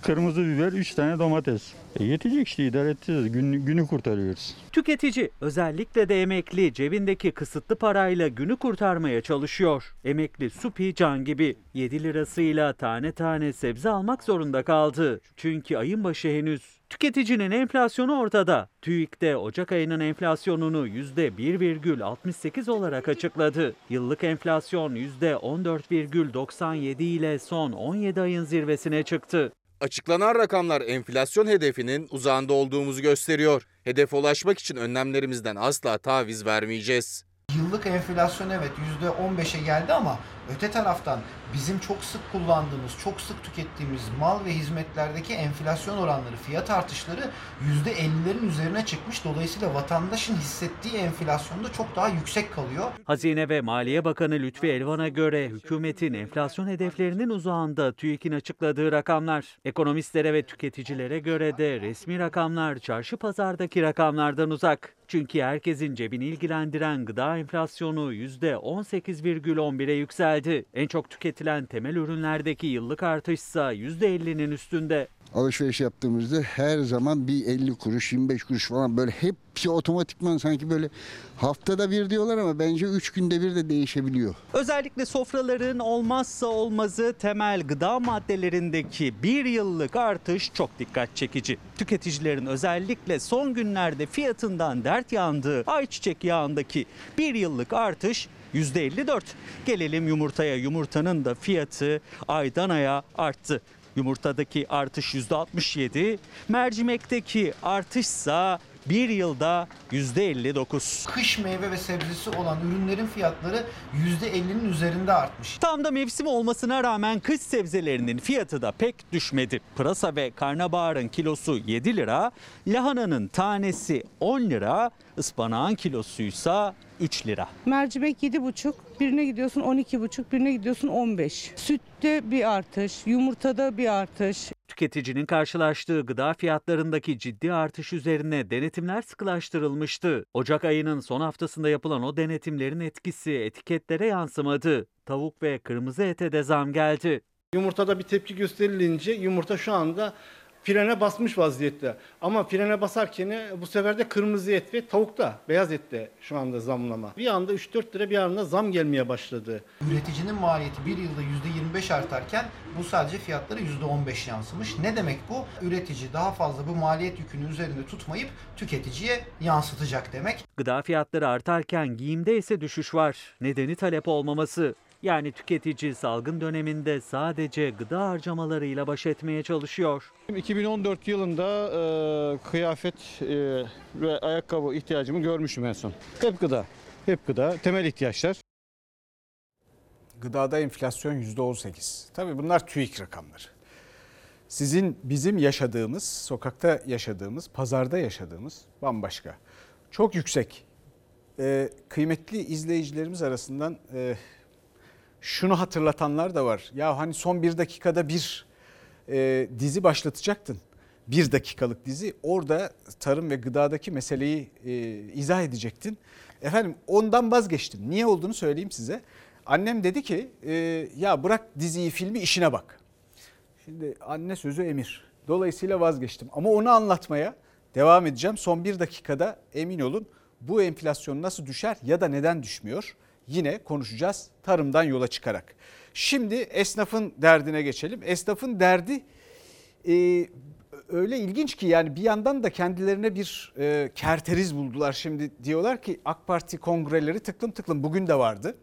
kırmızı biber, üç tane domates. E yetecek işte idare edeceğiz. Gün, günü kurtarıyoruz. Tüketici özellikle de emekli cebindeki kısıtlı parayla günü kurtarmaya çalışıyor. Emekli Supi Can gibi 7 lirasıyla tane tane sebze almak zorunda kaldı. Çünkü ayın başı henüz. Tüketicinin enflasyonu ortada. TÜİK'te Ocak ayının enflasyonunu %1,68 olarak açıkladı. Yıllık enflasyon %14,97 ile son 17 ayın zirvesine çıktı. Açıklanan rakamlar enflasyon hedefinin uzağında olduğumuzu gösteriyor. Hedefe ulaşmak için önlemlerimizden asla taviz vermeyeceğiz. Yıllık enflasyon evet %15'e geldi ama öte taraftan bizim çok sık kullandığımız, çok sık tükettiğimiz mal ve hizmetlerdeki enflasyon oranları, fiyat artışları %50'lerin üzerine çıkmış. Dolayısıyla vatandaşın hissettiği enflasyonda çok daha yüksek kalıyor. Hazine ve Maliye Bakanı Lütfi Elvan'a göre hükümetin enflasyon hedeflerinin uzağında TÜİK'in açıkladığı rakamlar. Ekonomistlere ve tüketicilere göre de resmi rakamlar çarşı pazardaki rakamlardan uzak. Çünkü herkesin cebini ilgilendiren gıda enflasyonu %18,11'e yükseldi. En çok tüketilen temel ürünlerdeki yıllık artışsa %50'nin üstünde. alışveriş yaptığımızda her zaman bir 50 kuruş 25 kuruş falan böyle hepsi otomatikman sanki böyle haftada bir diyorlar ama bence 3 günde bir de değişebiliyor. Özellikle sofraların olmazsa olmazı temel gıda maddelerindeki bir yıllık artış çok dikkat çekici. Tüketicilerin özellikle son günlerde fiyatından dert yandığı ayçiçek yağındaki bir yıllık artış %54. Gelelim yumurtaya. Yumurtanın da fiyatı aydan aya arttı. Yumurtadaki artış %67, mercimekteki artışsa bir yılda %59. Kış meyve ve sebzesi olan ürünlerin fiyatları %50'nin üzerinde artmış. Tam da mevsim olmasına rağmen kış sebzelerinin fiyatı da pek düşmedi. Pırasa ve karnabaharın kilosu 7 lira, lahananın tanesi 10 lira, ıspanağın kilosuysa 3 lira. Mercimek 7,5, birine gidiyorsun 12,5, birine gidiyorsun 15. Sütte bir artış, yumurtada bir artış. Tüketicinin karşılaştığı gıda fiyatlarındaki ciddi artış üzerine denetimler sıkılaştırılmıştı. Ocak ayının son haftasında yapılan o denetimlerin etkisi etiketlere yansımadı. Tavuk ve kırmızı ete de zam geldi. Yumurtada bir tepki gösterilince yumurta şu anda frene basmış vaziyette. Ama frene basarken bu sefer de kırmızı et ve tavukta, beyaz ette şu anda zamlama. Bir anda 3-4 lira bir anda zam gelmeye başladı. Üreticinin maliyeti bir yılda %25 artarken bu sadece fiyatları %15 yansımış. Ne demek bu? Üretici daha fazla bu maliyet yükünü üzerinde tutmayıp tüketiciye yansıtacak demek. Gıda fiyatları artarken giyimde ise düşüş var. Nedeni talep olmaması. Yani tüketici salgın döneminde sadece gıda harcamalarıyla baş etmeye çalışıyor. 2014 yılında e, kıyafet e, ve ayakkabı ihtiyacımı görmüşüm en son. Hep gıda, hep gıda, temel ihtiyaçlar. Gıdada enflasyon %18. Tabii bunlar TÜİK rakamları. Sizin bizim yaşadığımız, sokakta yaşadığımız, pazarda yaşadığımız bambaşka. Çok yüksek. Ee, kıymetli izleyicilerimiz arasından e, şunu hatırlatanlar da var. Ya hani son bir dakikada bir e, dizi başlatacaktın. Bir dakikalık dizi. Orada tarım ve gıdadaki meseleyi e, izah edecektin. Efendim ondan vazgeçtim. Niye olduğunu söyleyeyim size. Annem dedi ki e, ya bırak diziyi filmi işine bak. Şimdi anne sözü emir. Dolayısıyla vazgeçtim. Ama onu anlatmaya devam edeceğim. Son bir dakikada emin olun bu enflasyon nasıl düşer ya da neden düşmüyor? Yine konuşacağız tarımdan yola çıkarak. Şimdi esnafın derdine geçelim. Esnafın derdi e, öyle ilginç ki yani bir yandan da kendilerine bir e, kerteriz buldular. Şimdi diyorlar ki AK Parti kongreleri tıklım tıklım bugün de vardı.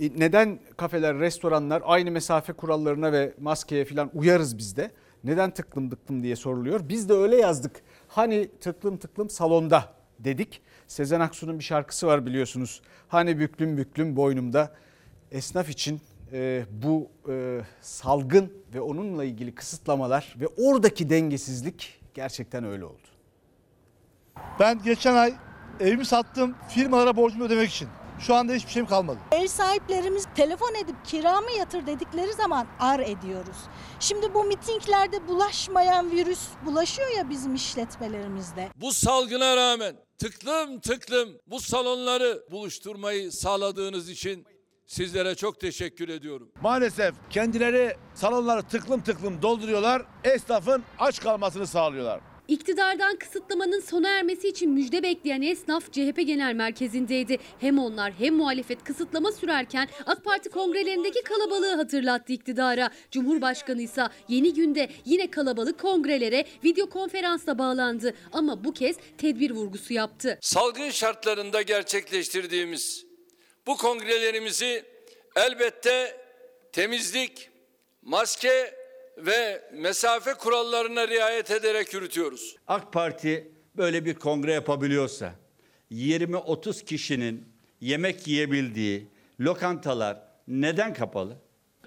E, neden kafeler, restoranlar aynı mesafe kurallarına ve maskeye falan uyarız biz de? Neden tıklım tıklım diye soruluyor. Biz de öyle yazdık. Hani tıklım tıklım salonda dedik. Sezen Aksu'nun bir şarkısı var biliyorsunuz. Hani büklüm büklüm boynumda. Esnaf için e, bu e, salgın ve onunla ilgili kısıtlamalar ve oradaki dengesizlik gerçekten öyle oldu. Ben geçen ay evimi sattım firmalara borcumu ödemek için. Şu anda hiçbir şeyim kalmadı. Ev sahiplerimiz telefon edip kiramı yatır dedikleri zaman ar ediyoruz. Şimdi bu mitinglerde bulaşmayan virüs bulaşıyor ya bizim işletmelerimizde. Bu salgına rağmen tıklım tıklım bu salonları buluşturmayı sağladığınız için sizlere çok teşekkür ediyorum. Maalesef kendileri salonları tıklım tıklım dolduruyorlar. Esnafın aç kalmasını sağlıyorlar. İktidardan kısıtlamanın sona ermesi için müjde bekleyen esnaf CHP Genel Merkezi'ndeydi. Hem onlar hem muhalefet kısıtlama sürerken AK Parti kongrelerindeki kalabalığı hatırlattı iktidara. Cumhurbaşkanı ise yeni günde yine kalabalık kongrelere video konferansla bağlandı. Ama bu kez tedbir vurgusu yaptı. Salgın şartlarında gerçekleştirdiğimiz bu kongrelerimizi elbette temizlik, maske ve mesafe kurallarına riayet ederek yürütüyoruz. AK Parti böyle bir kongre yapabiliyorsa 20-30 kişinin yemek yiyebildiği lokantalar neden kapalı?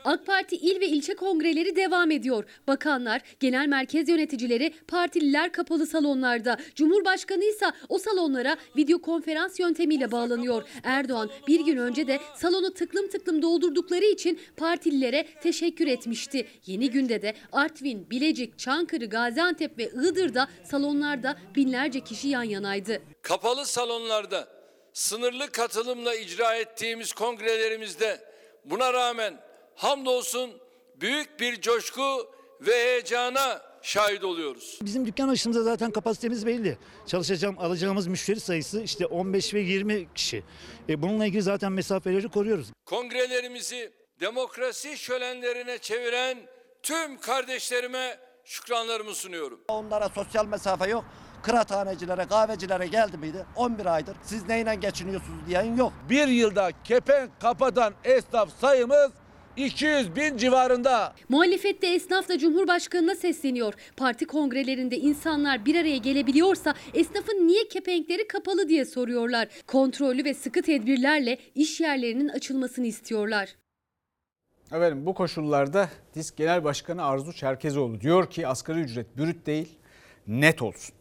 AK Parti il ve ilçe kongreleri devam ediyor. Bakanlar, genel merkez yöneticileri, partililer kapalı salonlarda. Cumhurbaşkanı ise o salonlara video konferans yöntemiyle bağlanıyor. Erdoğan bir gün önce de salonu tıklım tıklım doldurdukları için partililere teşekkür etmişti. Yeni günde de Artvin, Bilecik, Çankırı, Gaziantep ve Iğdır'da salonlarda binlerce kişi yan yanaydı. Kapalı salonlarda sınırlı katılımla icra ettiğimiz kongrelerimizde buna rağmen hamdolsun büyük bir coşku ve heyecana şahit oluyoruz. Bizim dükkan açtığımızda zaten kapasitemiz belli. Çalışacağım, alacağımız müşteri sayısı işte 15 ve 20 kişi. E, bununla ilgili zaten mesafeleri koruyoruz. Kongrelerimizi demokrasi şölenlerine çeviren tüm kardeşlerime şükranlarımı sunuyorum. Onlara sosyal mesafe yok. Kıraathanecilere, kahvecilere geldi miydi? 11 aydır siz neyle geçiniyorsunuz diyen yok. Bir yılda kepenk kapatan esnaf sayımız 200 bin civarında. Muhalefette esnaf da Cumhurbaşkanı'na sesleniyor. Parti kongrelerinde insanlar bir araya gelebiliyorsa esnafın niye kepenkleri kapalı diye soruyorlar. Kontrollü ve sıkı tedbirlerle iş yerlerinin açılmasını istiyorlar. Efendim bu koşullarda DİSK Genel Başkanı Arzu Çerkezoğlu diyor ki asgari ücret bürüt değil net olsun.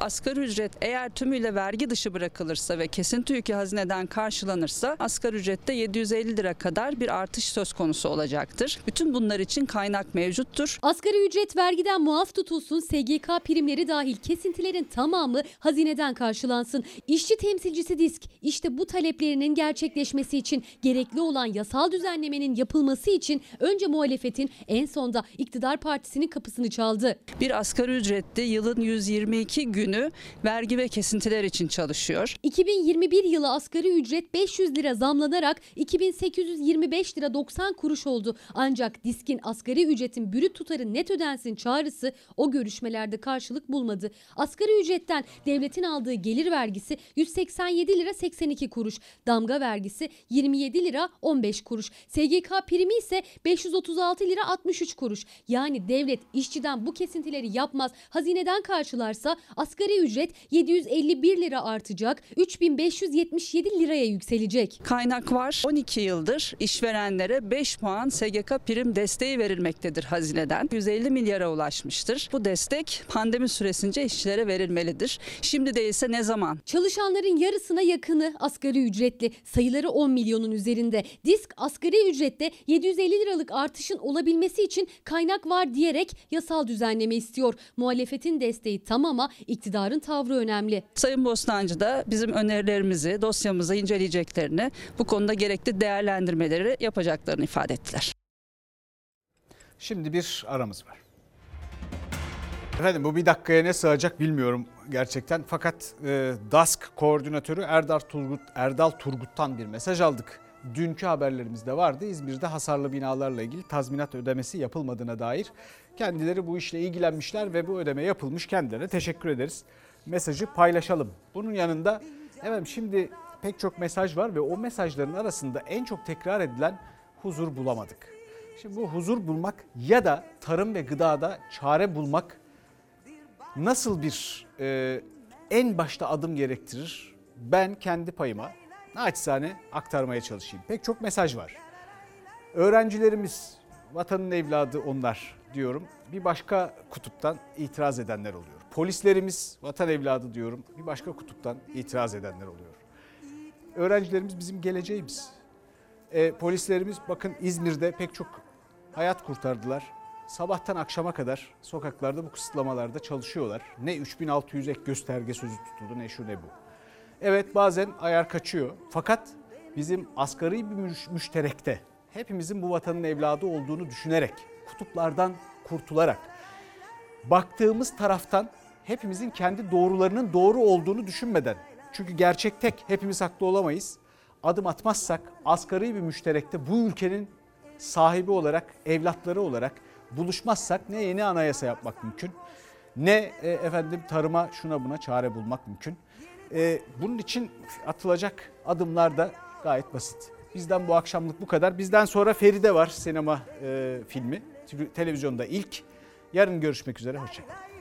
Asgari ücret eğer tümüyle vergi dışı bırakılırsa ve kesinti yükü hazineden karşılanırsa asgari ücrette 750 lira kadar bir artış söz konusu olacaktır. Bütün bunlar için kaynak mevcuttur. Asgari ücret vergiden muaf tutulsun, SGK primleri dahil kesintilerin tamamı hazineden karşılansın. İşçi temsilcisi DİSK işte bu taleplerinin gerçekleşmesi için gerekli olan yasal düzenlemenin yapılması için önce muhalefetin en sonda iktidar partisinin kapısını çaldı. Bir asgari ücretli yılın 122 günü vergi ve kesintiler için çalışıyor. 2021 yılı asgari ücret 500 lira zamlanarak 2825 lira 90 kuruş oldu. Ancak diskin asgari ücretin bürüt tutarı net ödensin çağrısı o görüşmelerde karşılık bulmadı. Asgari ücretten devletin aldığı gelir vergisi 187 lira 82 kuruş. Damga vergisi 27 lira 15 kuruş. SGK primi ise 536 lira 63 kuruş. Yani devlet işçiden bu kesintileri yapmaz, hazineden karşılarsa asgari ücret 751 lira artacak, 3577 liraya yükselecek. Kaynak var. 12 yıldır işverenlere 5 puan SGK prim desteği verilmektedir hazineden. 150 milyara ulaşmıştır. Bu destek pandemi süresince işçilere verilmelidir. Şimdi değilse ne zaman? Çalışanların yarısına yakını asgari ücretli. Sayıları 10 milyonun üzerinde. Disk asgari ücrette 750 liralık artışın olabilmesi için kaynak var diyerek yasal düzenleme istiyor. Muhalefetin desteği tam ama iktidarın tavrı önemli. Sayın Bostancı da bizim önerilerimizi, dosyamızı inceleyeceklerini, bu konuda gerekli değerlendirmeleri yapacaklarını ifade ettiler. Şimdi bir aramız var. Efendim bu bir dakikaya ne sığacak bilmiyorum. gerçekten. Fakat e, DASK koordinatörü Erdal Turgut Erdal Turgut'tan bir mesaj aldık. Dünkü haberlerimizde vardı. İzmir'de hasarlı binalarla ilgili tazminat ödemesi yapılmadığına dair. Kendileri bu işle ilgilenmişler ve bu ödeme yapılmış. Kendilerine teşekkür ederiz. Mesajı paylaşalım. Bunun yanında efendim şimdi pek çok mesaj var ve o mesajların arasında en çok tekrar edilen huzur bulamadık. Şimdi bu huzur bulmak ya da tarım ve gıdada çare bulmak nasıl bir e, en başta adım gerektirir? Ben kendi payıma naçizane aktarmaya çalışayım. Pek çok mesaj var. Öğrencilerimiz vatanın evladı onlar diyorum. Bir başka kutuptan itiraz edenler oluyor. Polislerimiz vatan evladı diyorum. Bir başka kutuptan itiraz edenler oluyor. Öğrencilerimiz bizim geleceğimiz. E, polislerimiz bakın İzmir'de pek çok hayat kurtardılar. Sabahtan akşama kadar sokaklarda bu kısıtlamalarda çalışıyorlar. Ne 3600 ek gösterge sözü tutuldu ne şu ne bu. Evet bazen ayar kaçıyor. Fakat bizim asgari bir müş- müşterekte hepimizin bu vatanın evladı olduğunu düşünerek, kutuplardan kurtularak, baktığımız taraftan hepimizin kendi doğrularının doğru olduğunu düşünmeden. Çünkü gerçek tek, hepimiz haklı olamayız. Adım atmazsak asgari bir müşterekte bu ülkenin sahibi olarak, evlatları olarak buluşmazsak ne yeni anayasa yapmak mümkün, ne e, efendim tarıma şuna buna çare bulmak mümkün. E, bunun için atılacak adımlar da gayet basit. Bizden bu akşamlık bu kadar. Bizden sonra Feride var sinema e, filmi. Televizyonda ilk. Yarın görüşmek üzere. Hoşçakalın.